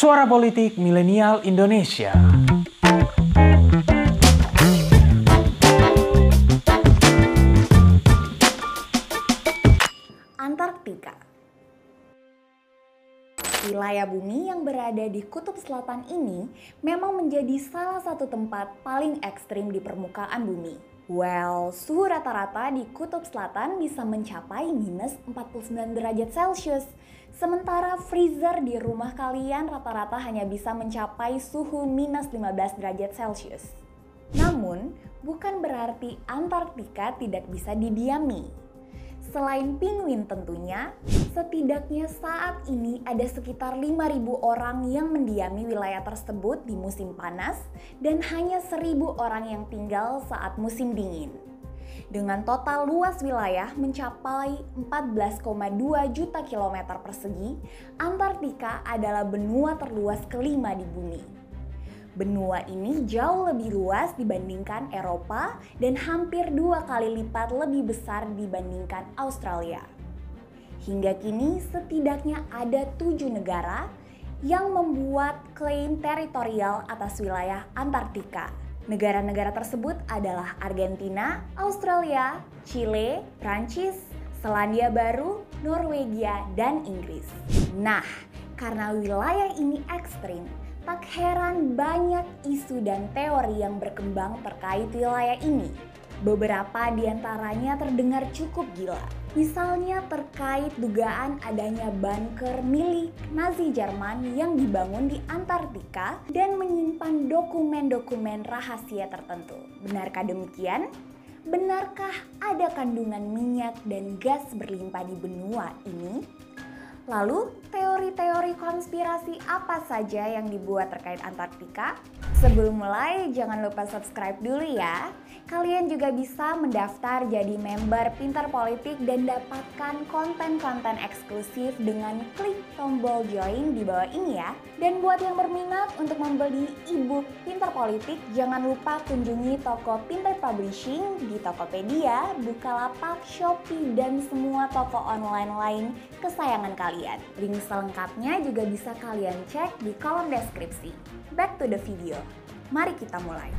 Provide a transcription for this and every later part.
Suara Politik Milenial Indonesia. Antartika Wilayah bumi yang berada di kutub selatan ini memang menjadi salah satu tempat paling ekstrim di permukaan bumi. Well, suhu rata-rata di kutub selatan bisa mencapai minus 49 derajat Celcius. Sementara freezer di rumah kalian rata-rata hanya bisa mencapai suhu minus 15 derajat Celcius. Namun, bukan berarti Antartika tidak bisa didiami. Selain penguin tentunya, setidaknya saat ini ada sekitar 5.000 orang yang mendiami wilayah tersebut di musim panas dan hanya 1.000 orang yang tinggal saat musim dingin. Dengan total luas wilayah mencapai 14,2 juta kilometer persegi, Antartika adalah benua terluas kelima di bumi. Benua ini jauh lebih luas dibandingkan Eropa dan hampir dua kali lipat lebih besar dibandingkan Australia. Hingga kini setidaknya ada tujuh negara yang membuat klaim teritorial atas wilayah Antartika. Negara-negara tersebut adalah Argentina, Australia, Chile, Prancis, Selandia Baru, Norwegia, dan Inggris. Nah, karena wilayah ini ekstrim, tak heran banyak isu dan teori yang berkembang terkait wilayah ini. Beberapa di antaranya terdengar cukup gila. Misalnya terkait dugaan adanya bunker milik Nazi Jerman yang dibangun di Antartika dan menyimpan dokumen-dokumen rahasia tertentu. Benarkah demikian? Benarkah ada kandungan minyak dan gas berlimpah di benua ini? Lalu, teori-teori konspirasi apa saja yang dibuat terkait Antartika? Sebelum mulai, jangan lupa subscribe dulu ya. Kalian juga bisa mendaftar jadi member Pintar Politik dan dapatkan konten-konten eksklusif dengan klik tombol join di bawah ini ya. Dan buat yang berminat untuk membeli e-book Pintar Politik, jangan lupa kunjungi toko Pintar Publishing di Tokopedia, Bukalapak, Shopee, dan semua toko online lain kesayangan kalian. Link selengkapnya juga bisa kalian cek di kolom deskripsi. Back to the video. Mari kita mulai.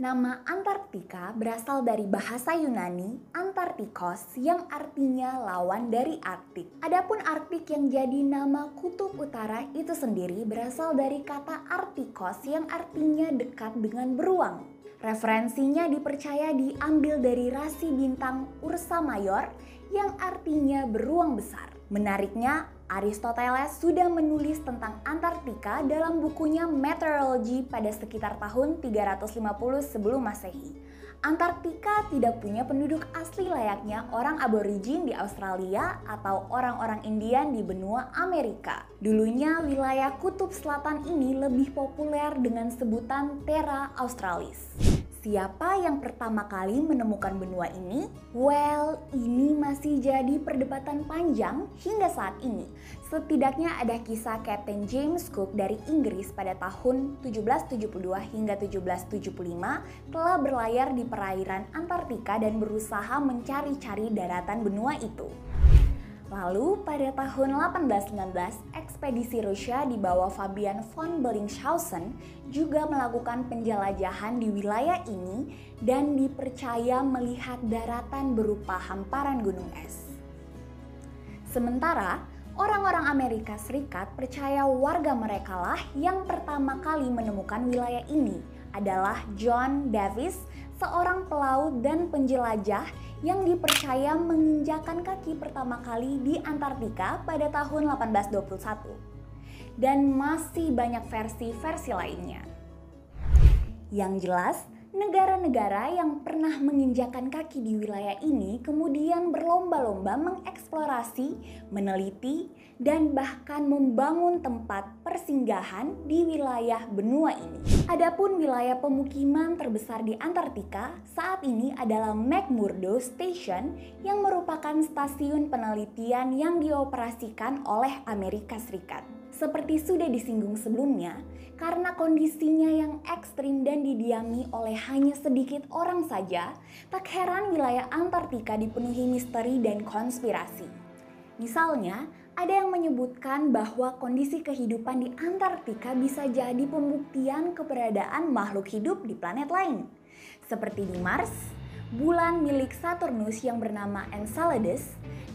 Nama Antartika berasal dari bahasa Yunani Antartikos yang artinya lawan dari Arktik. Adapun Arktik yang jadi nama kutub utara itu sendiri berasal dari kata Artikos yang artinya dekat dengan beruang. Referensinya dipercaya diambil dari rasi bintang Ursa Mayor yang artinya beruang besar. Menariknya, Aristoteles sudah menulis tentang Antartika dalam bukunya Meteorology pada sekitar tahun 350 sebelum Masehi. Antartika tidak punya penduduk asli layaknya orang aborigin di Australia atau orang-orang Indian di benua Amerika. Dulunya wilayah kutub selatan ini lebih populer dengan sebutan Terra Australis. Siapa yang pertama kali menemukan benua ini? Well, ini masih jadi perdebatan panjang hingga saat ini. Setidaknya ada kisah Captain James Cook dari Inggris pada tahun 1772 hingga 1775 telah berlayar di perairan Antartika dan berusaha mencari-cari daratan benua itu. Lalu pada tahun 1819, ekspedisi Rusia di bawah Fabian von Bellingshausen juga melakukan penjelajahan di wilayah ini dan dipercaya melihat daratan berupa hamparan gunung es. Sementara, orang-orang Amerika Serikat percaya warga mereka lah yang pertama kali menemukan wilayah ini adalah John Davis, seorang pelaut dan penjelajah yang dipercaya menginjakan kaki pertama kali di Antartika pada tahun 1821. Dan masih banyak versi-versi lainnya. Yang jelas, negara-negara yang pernah menginjakan kaki di wilayah ini kemudian berlomba-lomba mengeksplorasi, meneliti, dan bahkan membangun tempat persinggahan di wilayah benua ini. Adapun wilayah pemukiman terbesar di Antartika saat ini adalah McMurdo Station yang merupakan stasiun penelitian yang dioperasikan oleh Amerika Serikat. Seperti sudah disinggung sebelumnya, karena kondisinya yang ekstrim dan didiami oleh hanya sedikit orang saja, tak heran wilayah Antartika dipenuhi misteri dan konspirasi. Misalnya, ada yang menyebutkan bahwa kondisi kehidupan di Antartika bisa jadi pembuktian keberadaan makhluk hidup di planet lain. Seperti di Mars, bulan milik Saturnus yang bernama Enceladus,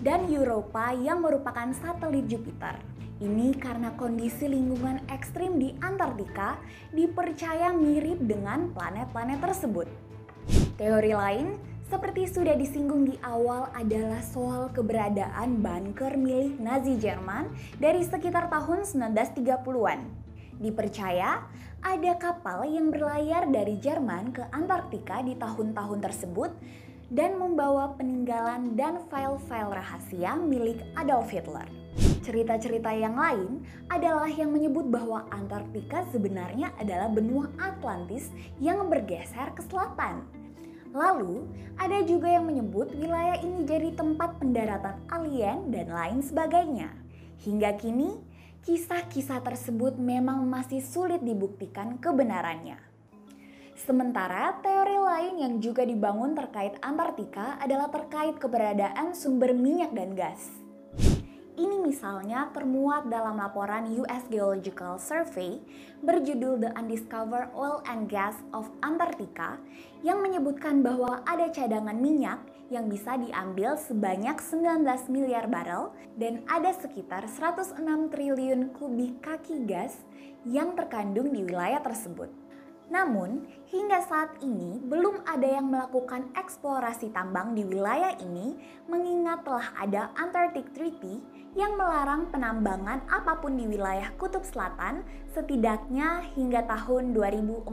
dan Europa yang merupakan satelit Jupiter. Ini karena kondisi lingkungan ekstrim di Antartika dipercaya mirip dengan planet-planet tersebut. Teori lain, seperti sudah disinggung di awal adalah soal keberadaan bunker milik Nazi Jerman dari sekitar tahun 1930-an. Dipercaya ada kapal yang berlayar dari Jerman ke Antartika di tahun-tahun tersebut dan membawa peninggalan dan file-file rahasia milik Adolf Hitler. Cerita-cerita yang lain adalah yang menyebut bahwa Antartika sebenarnya adalah benua Atlantis yang bergeser ke selatan. Lalu, ada juga yang menyebut wilayah ini jadi tempat pendaratan alien dan lain sebagainya. Hingga kini, kisah-kisah tersebut memang masih sulit dibuktikan kebenarannya. Sementara teori lain yang juga dibangun terkait Antartika adalah terkait keberadaan sumber minyak dan gas. Ini misalnya termuat dalam laporan US Geological Survey berjudul The Undiscovered Oil and Gas of Antarctica yang menyebutkan bahwa ada cadangan minyak yang bisa diambil sebanyak 19 miliar barel dan ada sekitar 106 triliun kubik kaki gas yang terkandung di wilayah tersebut. Namun, hingga saat ini belum ada yang melakukan eksplorasi tambang di wilayah ini mengingat telah ada Antarctic Treaty yang melarang penambangan apa pun di wilayah Kutub Selatan setidaknya hingga tahun 2048.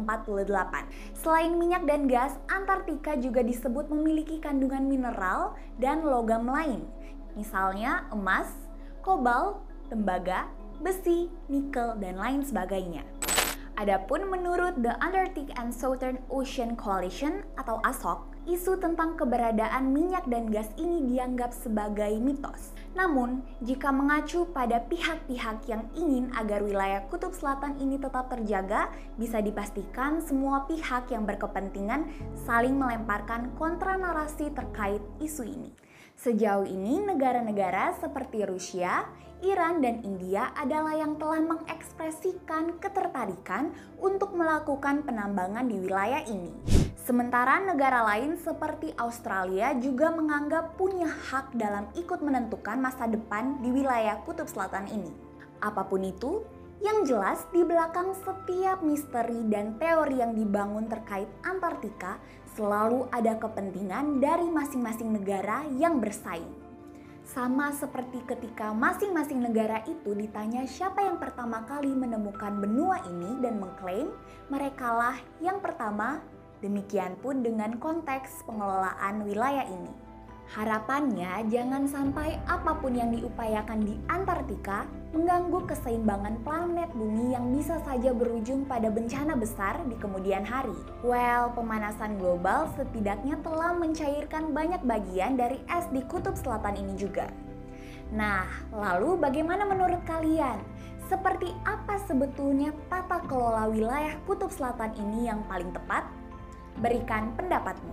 Selain minyak dan gas, Antartika juga disebut memiliki kandungan mineral dan logam lain, misalnya emas, kobalt, tembaga, besi, nikel, dan lain sebagainya. Adapun menurut The Antarctic and Southern Ocean Coalition atau ASOC, isu tentang keberadaan minyak dan gas ini dianggap sebagai mitos. Namun, jika mengacu pada pihak-pihak yang ingin agar wilayah Kutub Selatan ini tetap terjaga, bisa dipastikan semua pihak yang berkepentingan saling melemparkan kontra narasi terkait isu ini. Sejauh ini, negara-negara seperti Rusia, Iran, dan India adalah yang telah mengekspresikan ketertarikan untuk melakukan penambangan di wilayah ini. Sementara negara lain seperti Australia juga menganggap punya hak dalam ikut menentukan masa depan di wilayah Kutub Selatan ini. Apa pun itu, yang jelas di belakang setiap misteri dan teori yang dibangun terkait Antartika selalu ada kepentingan dari masing-masing negara yang bersaing. Sama seperti ketika masing-masing negara itu ditanya siapa yang pertama kali menemukan benua ini dan mengklaim merekalah yang pertama, demikian pun dengan konteks pengelolaan wilayah ini. Harapannya jangan sampai apa pun yang diupayakan di Antartika mengganggu keseimbangan planet bumi yang bisa saja berujung pada bencana besar di kemudian hari. Well, pemanasan global setidaknya telah mencairkan banyak bagian dari es di kutub selatan ini juga. Nah, lalu bagaimana menurut kalian? Seperti apa sebetulnya tata kelola wilayah kutub selatan ini yang paling tepat? Berikan pendapatmu.